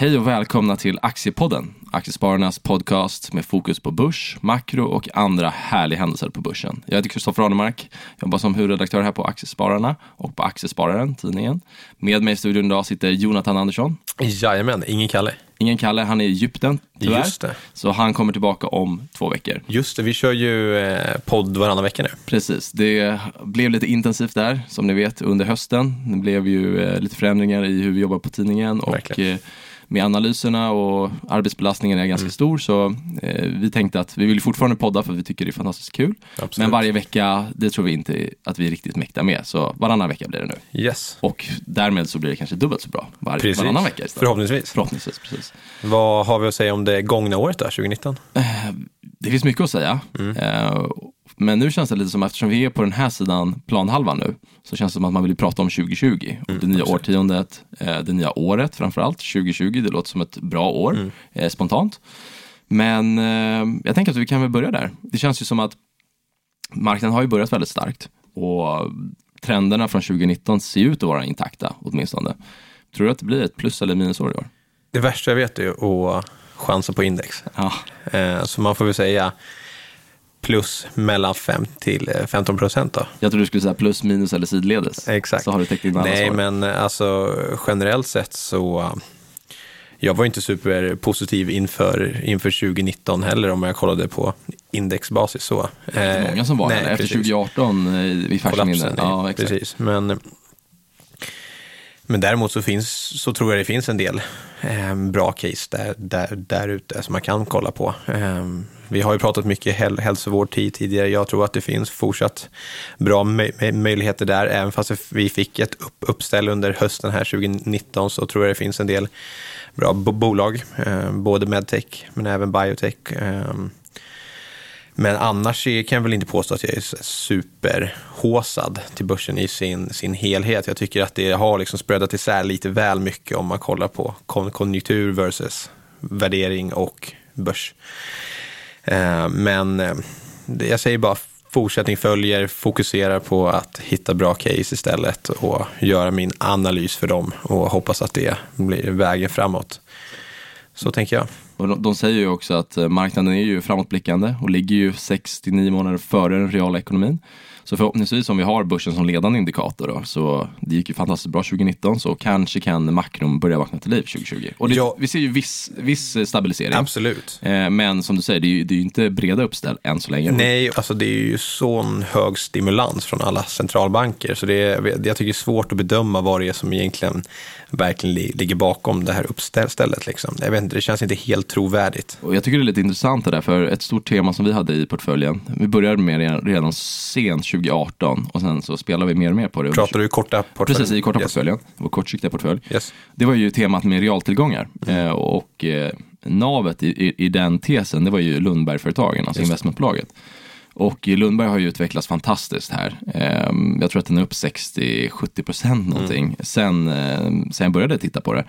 Hej och välkomna till Aktiepodden, Aktiespararnas podcast med fokus på börs, makro och andra härliga händelser på börsen. Jag heter Kristoffer Arnemark, jobbar som huvudredaktör här på Aktiespararna och på Aktiespararen, tidningen. Med mig i studion idag sitter Jonathan Andersson. Jajamän, ingen Kalle. Ingen Kalle, han är i Egypten tyvärr. Just det. Så han kommer tillbaka om två veckor. Just det, vi kör ju eh, podd varannan vecka nu. Precis, det blev lite intensivt där som ni vet under hösten. Det blev ju eh, lite förändringar i hur vi jobbar på tidningen och Verkligen. Eh, med analyserna och arbetsbelastningen är ganska Mm. stor så eh, vi tänkte att vi vill fortfarande podda för vi tycker det är fantastiskt kul. Absolut. Men varje vecka, det tror vi inte att vi är riktigt mäktar med. Så varannan vecka blir det nu. Yes, Och därmed så blir det kanske dubbelt så bra var, precis. varannan vecka istället. Förhoppningsvis. Förhoppningsvis, precis. Vad har vi att säga om det gångna året då, 2019? Det finns mycket att säga. Mm. Eh, men nu känns det lite som, eftersom vi är på den här sidan planhalvan nu, så känns det som att man vill prata om 2020. Och det nya Mm, absolut. årtiondet, eh, det nya året framförallt. 2020, det låter som ett bra år, Mm. eh, spontant. Men eh, jag tänker att vi kan väl börja där. Det känns ju som att marknaden har ju börjat väldigt starkt. Och trenderna från 2019 ser ut att vara intakta åtminstone. Tror du att det blir ett plus eller minusår i år? Det värsta jag vet är ju att chansa på index. Ja, så man får väl säga plus mellan 5 till eh, 15 procent då. jag tror du skulle säga plus, minus eller sidledes. Exakt. Så har du täckt in alla Nej, svar. men eh, alltså generellt sett så eh, jag var inte superpositiv inför, inför 2019 heller om jag kollade på indexbasis så. Det är inte många som var nej, det. Efter precis. 2018 eh, i färskt minne. kollapsen. Ja, exakt. precis. Men, men däremot så, finns, så tror jag det finns en del eh, bra case där, där, där ute som man kan kolla på. Eh, vi har ju pratat mycket häl, hälsovård tidigare. Jag tror att det finns fortsatt bra möj, möjligheter där. Även fast vi fick ett upp, uppställ under hösten här 2019 så tror jag det finns en del bra bolag. Eh, både medtech men även biotech. Ehm, men annars kan jag väl inte påstå att jag är superhåsad till börsen i sin, sin helhet. Jag tycker att det har liksom spreadat isär lite väl mycket om man kollar på kon- konjunktur versus värdering och börs. Eh, Men eh, jag säger bara fortsättning följer, fokusera på att hitta bra case istället och göra min analys för dem och hoppas att det blir vägen framåt. Så tänker jag. Och de, de säger ju också att eh, marknaden är ju framåtblickande och ligger ju 6-9 månader före den reala ekonomin. Så förhoppningsvis om vi har börsen som ledande indikator då, så det gick ju fantastiskt bra 2019 så kanske kan makron börja vakna till liv 2020. Och det, Ja. vi ser ju viss, viss eh, stabilisering. Absolut. Eh, Men som du säger, det är ju, det är ju inte breda uppställ än så länge. Nej, alltså det är ju sån hög stimulans från alla centralbanker. Så det är, jag tycker det är svårt att bedöma vad det är som egentligen verkligen li- ligger bakom det här uppstället. Liksom. Jag vet inte, det känns inte helt trovärdigt. Och jag tycker det är lite intressant det där, för ett stort tema som vi hade i portföljen, vi började med det redan sent 2018 och sen så spelar vi mer och mer på det. Pratar du korta portföljen? Precis, i korta Yes. portföljen, vår kortsiktiga portfölj. Yes. Det var ju temat med realtillgångar eh, och eh, navet i, i, i den tesen, det var ju Lundbergföretagen, alltså Just investmentbolaget. Och Lundberg har ju utvecklats fantastiskt här. Eh, jag tror att den är upp 60-70 procent någonting Mm. sen, eh, sen jag började titta på det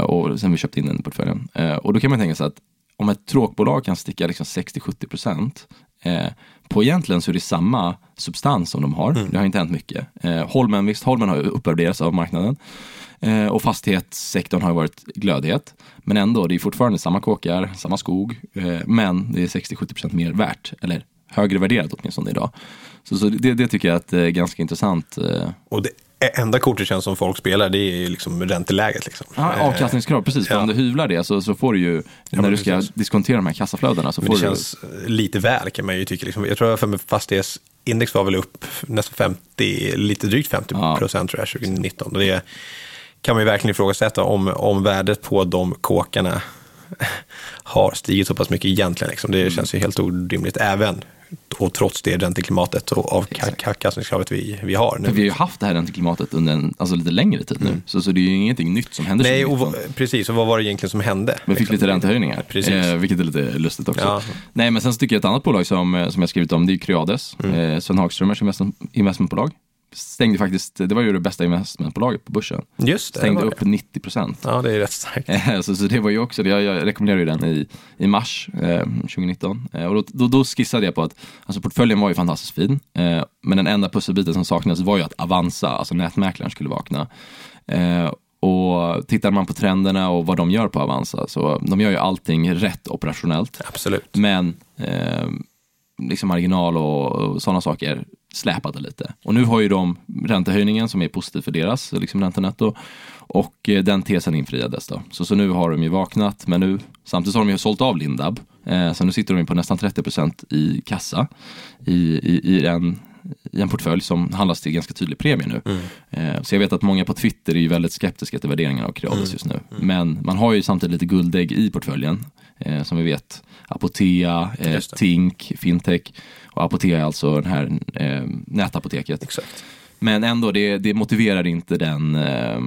och sen vi köpte in den i portföljen. Och då kan man tänka sig att om ett tråkbolag kan sticka liksom 60-70 procent eh, på egentligen så är det samma substans som de har. Mm. Det har inte hänt mycket. Eh, Holmen, visst, Holmen har uppvärderats av marknaden. Eh, och fastighetssektorn har varit glödhet. Men ändå, det är fortfarande samma kåkar, samma skog. Eh, men det är 60-70% mer värt. Eller högre värderat åtminstone idag. Så, så det, det tycker jag att är ganska intressant. Eh, Och det enda kortet känns som folk spelar, det är liksom ränteläget. Liksom. ja, Eh, avkastningskrav, precis. För ja. om du hyvlar det så, så får du ju, när men du ska precis. diskontera de här kassaflödena så Men får det du... känns lite väl kan man ju tycka. Liksom. Jag tror att fastighetsindex var väl upp nästan 50, lite drygt 50 Ja. procent tror jag 2019. Och det kan man ju verkligen ifrågasätta om, om värdet på de kåkarna har stigit så pass mycket egentligen. Liksom. Det känns ju helt orimligt även och trots det ränteklimatet och avkastningskravet vi, vi har. Nu. För vi har ju haft det här ränteklimatet under en alltså lite längre tid nu. Så, så det är ju ingenting nytt som händer Mm. Nej, och 2019. vad- precis. Och vad var det egentligen som hände? Vi fick lite räntehöjningar, Precis. eh, vilket är lite lustigt också. Ja. Nej, men sen så tycker jag ett annat bolag som, eh, som jag skrivit om, det är Creades, Mm. eh, Sven Hagströmers investment, investmentbolag. Stängde faktiskt, det var ju det bästa investmentbolaget på börsen. Just det. Stängde det upp det. 90 procent. Ja, det är rätt starkt. Eh, Så, så det var ju också, jag, jag rekommenderar ju den i, i mars eh, 2019. Eh, och då, då, då skissade jag på att alltså portföljen var ju fantastiskt fin. Eh, men den enda pusselbiten som saknades var ju att Avanza, alltså nätmäklaren, skulle vakna. Eh, Och tittar man på trenderna och vad de gör på Avanza, så de gör ju allting rätt operationellt. Absolut. Men eh, liksom marginal och, och sådana saker släpade lite. Och nu har ju de räntehöjningen som är positiv för deras liksom räntenetto och eh, den tesen infriades då. Så, så nu har de ju vaknat, men nu samtidigt har de ju sålt av Lindab. Eh, så nu sitter de på nästan 30% i kassa i, i, i en i en portfölj som handlas till ganska tydlig premie nu. Mm. Eh, så jag vet att många på Twitter är ju väldigt skeptiska till värderingen av Creades mm. just nu. Mm. Men man har ju samtidigt lite guldägg i portföljen. Eh, som vi vet, Apotea, eh, Tink, Fintech. Och Apotea är alltså det här eh, nätapoteket. Exakt. Men ändå, det, det motiverar inte den eh,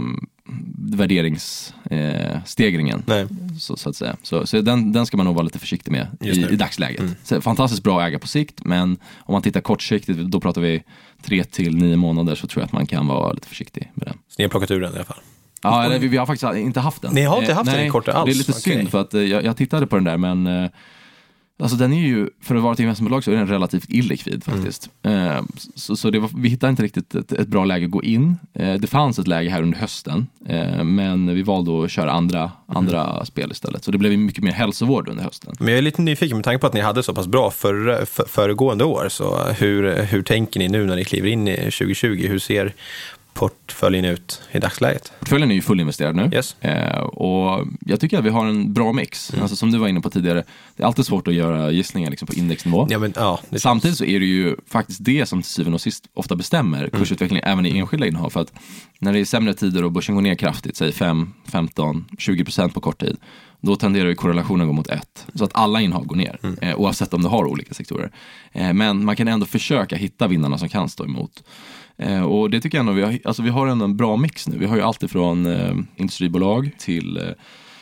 värderingsstegringen. Eh, så, så, att säga. Så, så den, den ska man nog vara lite försiktig med i, i, dagsläget. Mm. Så, fantastiskt bra äga på sikt, men om man tittar kortsiktigt, då pratar vi tre till nio månader, så tror jag att man kan vara lite försiktig med den. Så ni har plockat ur den i alla fall? Ja, eller, vi, vi har faktiskt inte haft den. Ni har inte haft eh, den i kortet alls? Det är lite okay. synd, för att eh, jag, jag, tittade på den där, men eh, Alltså den är ju, för att vara ett investmentbolag så är den relativt illikvid mm. faktiskt. Mm. Eh, så, så var, vi hittade inte riktigt ett, ett, bra läge att gå in. Eh, det fanns ett läge här under hösten, eh, men vi valde att köra andra, mm. andra spel istället. Så det blev mycket mer hälsovård under hösten. Men jag är lite nyfiken med tanke på att ni hade så pass bra för, för, föregående år. Så hur, hur tänker ni nu när ni kliver in i 2020? Hur ser portföljen ut i dagsläget? Portföljen är ju fullinvesterad nu yes. eh, och jag tycker att vi har en bra mix. Mm. Alltså, som du var inne på tidigare, det är alltid svårt att göra gissningar liksom, på indexnivå. Ja, men, ja, Samtidigt så är det ju faktiskt det som till syvende och sist ofta bestämmer mm. kursutvecklingen även i enskilda innehav. För att när det är sämre tider och börsen går ner kraftigt, säg 5, 15, 20 procent på kort tid, då tenderar ju korrelationen att gå mot ett. Så att alla innehav går ner, mm. eh, oavsett om du har olika sektorer. Eh, men man kan ändå försöka hitta vinnarna som kan stå emot. Eh, och det tycker jag ändå, vi har, alltså vi har ändå en bra mix nu. Vi har ju alltid från eh, industribolag till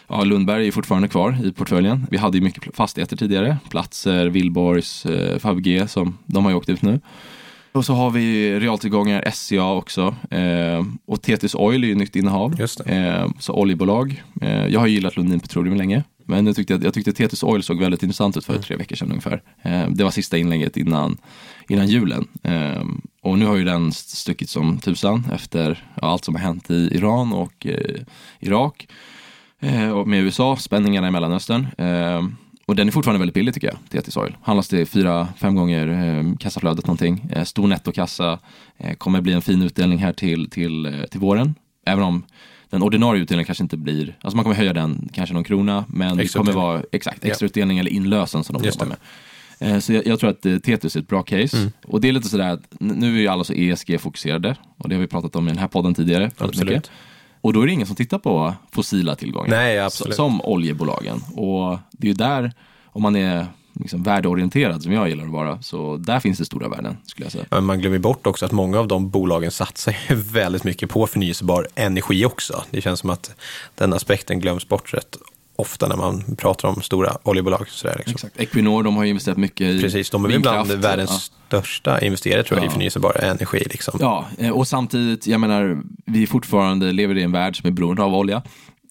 Ja, Lundberg är fortfarande kvar i portföljen. Vi hade ju mycket fastigheter tidigare. Platser, Wihlborgs, eh, Fabg som de har ju åkt ut nu. Och så har vi realtillgångar, SCA också. Eh, och Tetis Oil är ju nytt innehav. Eh, så oljebolag. Eh, jag har gillat Lundin Petroleum länge. Men jag tyckte, jag tyckte Tetis Oil såg väldigt intressant ut för mm. tre veckor sedan ungefär. Eh, det var sista inlägget innan, innan julen. Eh, och nu har ju den stuckit som tusan efter ja, allt som har hänt i Iran och eh, Irak. Och med USA, spänningarna i Mellanöstern. Och den är fortfarande väldigt billig tycker jag, Tetis Oil. Handlas till fyra, fem gånger eh, kassaflödet någonting. Eh, stor nettokassa, eh, kommer bli en fin utdelning här till, till, eh, till våren. Även om den ordinarie utdelningen kanske inte blir, alltså man kommer höja den kanske någon krona, men extra det kommer vara exakt extrautdelning ja. eller inlösen som de jobbar med. Eh, så jag, jag, tror att eh, Tetris är ett bra case. Mm. Och det är lite sådär, nu är ju alla så ESG-fokuserade och det har vi pratat om i den här podden tidigare. Mycket. Och då är det ingen som tittar på fossila tillgångar. Nej, absolut. Som oljebolagen. Och det är ju där, om man är liksom värdeorienterad som jag gillar att vara, så där finns det stora värden skulle jag säga. Men man glömmer bort också att många av de bolagen satsar väldigt mycket på förnyelsebar energi också. Det känns som att den aspekten glöms bort rätt ofta när man pratar om stora oljebolag. Sådär, liksom. Exakt. Equinor de har ju investerat mycket i Precis, de är väl bland världens ja. största investerare tror jag, ja. i förnyelsebar energi. Liksom. Ja, eh, och samtidigt, jag menar, vi fortfarande lever i en värld som är beroende av olja.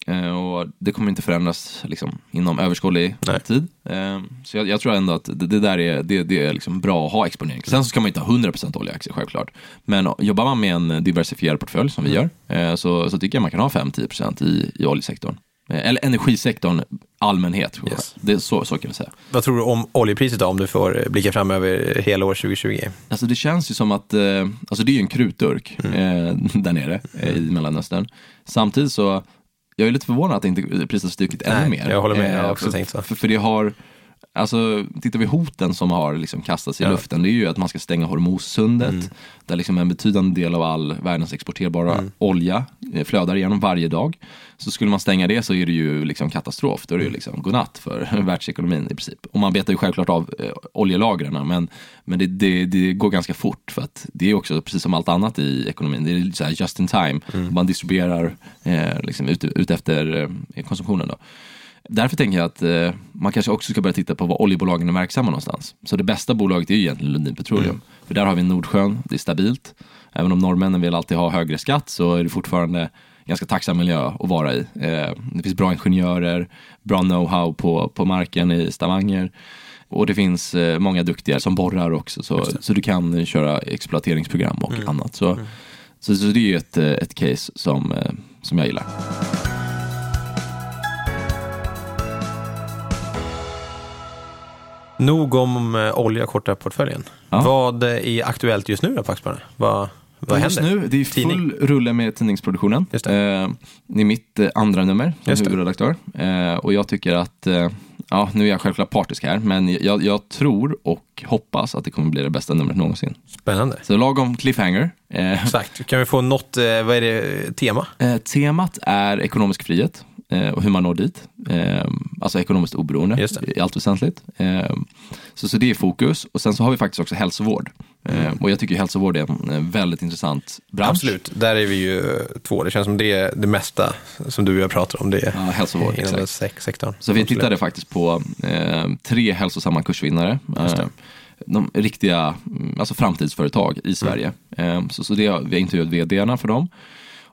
Eh, och det kommer inte förändras liksom, inom överskådlig Nej. tid. Eh, så jag, jag, tror ändå att det, det där är, det, det är liksom bra att ha exponering. Sen så ska man inte ha 100% oljeaktier självklart. Men jobbar man med en diversifierad portfölj som vi mm. gör så, så tycker jag man kan ha 5-10% i, i oljesektorn. Eh, eller energisektorn allmänhet. Yes. Det, så, så kan vi säga. Vad tror du om oljepriset då, om du får blicka fram över hela år 2020? Alltså det känns ju som att, eh, alltså det är ju en krutdurk mm. eh, där nere eh, i Mellanöstern. Samtidigt så, jag är lite förvånad att inte priset har stuckit ännu mer. Jag håller med, jag har också eh, tänkt så. För, för det har, Alltså, tittar vi hoten som har liksom kastats i ja. luften, det är ju att man ska stänga Hormuzsundet, mm. där liksom en betydande del av all världens exporterbara mm. olja eh, flödar igenom varje dag. Så skulle man stänga det så är det ju liksom katastrof, då är det ju mm. liksom godnatt för världsekonomin i princip. Och man betar ju självklart av eh, oljelagren, men, men det, det, det, går ganska fort för att det är också precis som allt annat i ekonomin, det är så just in time, mm. man distribuerar eh, liksom ut, ut efter eh, konsumtionen. Då. Därför tänker jag att eh, man kanske också ska börja titta på var oljebolagen är verksamma någonstans. Så det bästa bolaget är ju egentligen Lundin Petroleum. Mm. För där har vi Nordsjön, det är stabilt. Även om norrmännen vill alltid ha högre skatt så är det fortfarande ganska tacksam miljö att vara i. Eh, det finns bra ingenjörer, bra know-how på, på marken i Stavanger. Och det finns eh, många duktiga som borrar också, så, så du kan köra exploateringsprogram och mm. annat. Så, mm. så, så, det är ju ett, ett case som, som jag gillar. Nog om eh, olja korta portföljen. Ja. Vad är aktuellt just nu då på Aktiespararna? Vad, vad Just händer? nu, det är full Tidning. rulle med tidningsproduktionen. Just Eh, det är mitt eh, andra nummer som Just det. huvudredaktör. Eh, och jag tycker att, eh, ja nu är jag självklart partisk här, men jag, jag tror och hoppas att det kommer bli det bästa numret någonsin. Spännande. Så lagom cliffhanger. Eh, Exakt. Kan vi få något, eh, vad är det, tema? Eh, temat är ekonomisk frihet eh, och hur man når dit. Eh, alltså ekonomiskt oberoende i allt väsentligt. Eh, så, så det är fokus. Och sen så har vi faktiskt också hälsovård. Eh, och jag tycker hälsovård är en eh, väldigt intressant bransch. Absolut, där är vi ju två. Det känns som det är det mesta som du och jag pratar om. Det är Ja, hälsovård, inom exakt. sek- sektorn. Så vi tittade faktiskt på eh, tre hälsosamma kursvinnare. Eh, de riktiga mm, alltså framtidsföretag i Sverige. Mm. Eh, så, så det, vi har intervjuat vdarna för dem.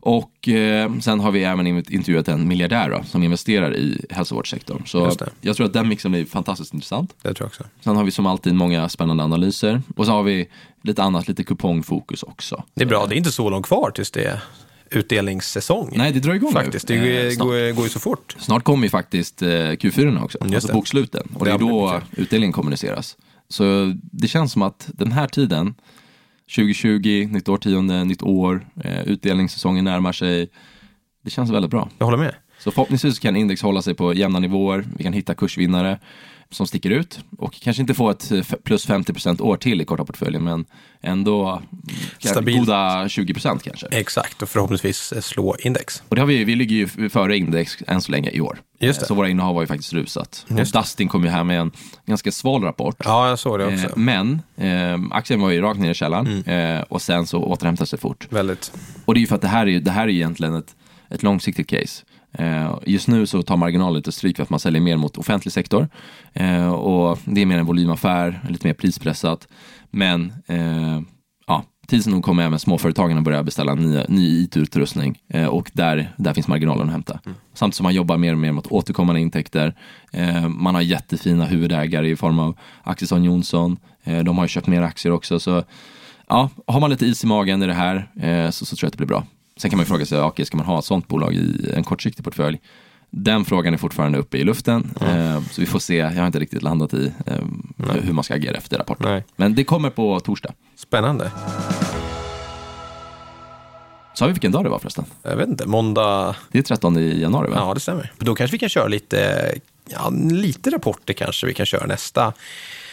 Och eh, sen har vi även in- intervjuat en miljardär då, som investerar i hälsovårdssektorn. Så jag tror att den mixen blir fantastiskt intressant. Det tror jag också. Sen har vi som alltid många spännande analyser. Och så har vi lite annat, lite kupongfokus också. Det är bra, det är inte så långt kvar tills det är utdelningssäsong. Nej, det drar igång Faktiskt, nu. det Eh, går, ju så fort. Snart kommer ju faktiskt eh, Q4 också, Just alltså det. boksluten. Och det är då utdelningen kommuniceras. Så det känns som att den här tiden, 2020, nytt årtionde, nytt år, eh, utdelningssäsongen närmar sig. Det känns väldigt bra. Jag håller med. Så förhoppningsvis kan index hålla sig på jämna nivåer. Vi kan hitta kursvinnare som sticker ut och kanske inte få ett eh, plus 50% år till i korta portföljen men ändå mm, goda 20% kanske. Exakt, och förhoppningsvis eh, slå index. Och det har vi, vi ligger ju före index än så länge i år. Just det. Så våra innehav har ju faktiskt rusat. Och Just det. Dustin kom ju här med en ganska sval rapport. Ja, jag såg det Eh, också. Mm. men eh, aktien var ju rakt ner i källaren eh, och sen så återhämtade sig fort. Väldigt. Och det är ju för att det här är, det här är egentligen ett, ett långsiktigt case. Eh, just nu så tar marginalen lite stryk för att man säljer mer mot offentlig sektor. Eh, och det är mer en volymaffär, lite mer prispressat. Men eh, ja, tids nog kommer även småföretagen att börja beställa nya, ny IT-utrustning. Och där, där finns marginalen att hämta. Samtidigt som man jobbar mer och mer mot återkommande intäkter. Man har jättefina huvudägare i form av Axelsson Johnson. Eh, de har ju köpt mer aktier också. Så ja, har man lite is i magen i det här så, så tror jag att det blir bra. Sen kan man fråga sig, okej, ska man ha ett sånt bolag i en kortsiktig portfölj? Den frågan är fortfarande uppe i luften, eh, så vi får se. Jag har inte riktigt landat i eh, hur man ska agera efter rapporten. Nej. Men det kommer på torsdag. Spännande. Sa vi vilken dag det var förresten? Jag vet inte, måndag. Det är 13 januari va? Ja, det stämmer. Då kanske vi kan köra lite, ja, lite rapporter kanske vi kan köra nästa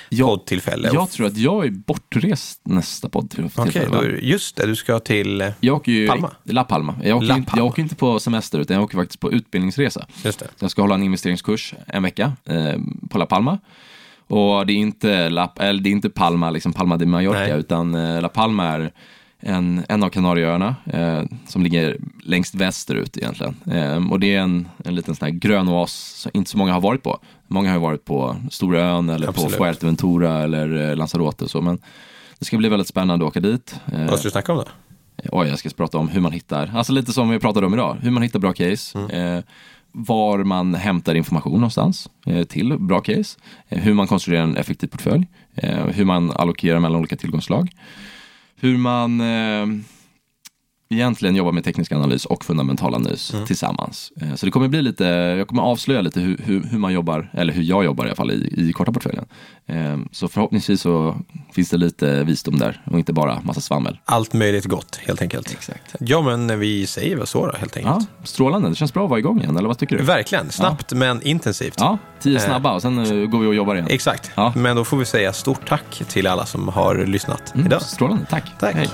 Ja, poddtillfälle. Jag tror att jag är bortrest nästa podd till, Okej, det- just det, du ska till, eh, Jag åker ju, Palma? La Palma. Jag åker, La Inte, Palma. jag åker inte på semester utan jag åker faktiskt på utbildningsresa. just det. Jag ska hålla en investeringskurs en vecka eh, på La Palma. Och det är inte, La, eller det är inte Palma, liksom Palma de Mallorca, Nej. utan eh, La Palma är en, en av Kanarieöarna eh, som ligger längst västerut egentligen. Eh, och det är en, en liten sån här grön oas som inte så många har varit på. Många har ju varit på Stora ön eller Absolut. på Fuerteventura eller eh, Lanzarote och så, men det ska bli väldigt spännande att åka dit. Eh, Vad ska du snacka om då? Oj, jag ska prata om hur man hittar, alltså lite som vi pratade om idag, hur man hittar bra case, eh, var man hämtar information någonstans eh, till bra case, eh, hur man konstruerar en effektiv portfölj, eh, hur man allokerar mellan olika tillgångsslag, hur man eh, egentligen jobbar med teknisk analys och fundamental analys tillsammans. Eh, så det kommer bli lite, jag kommer avslöja lite hur, hur, hur man jobbar, eller hur jag jobbar i alla fall i, i korta portföljen. Eh, så förhoppningsvis så finns det lite visdom där och inte bara massa svammel. Allt möjligt gott, helt enkelt. Exakt. Ja, men vi säger väl så då, helt enkelt. Ja, strålande. Det känns bra att vara igång igen, eller vad tycker du? Verkligen, snabbt men intensivt. Ja, tio snabba och sen eh, går vi och jobbar igen. Exakt, Ja. men då får vi säga stort tack till alla som har lyssnat Mm, idag. Strålande, tack. Tack. Hej.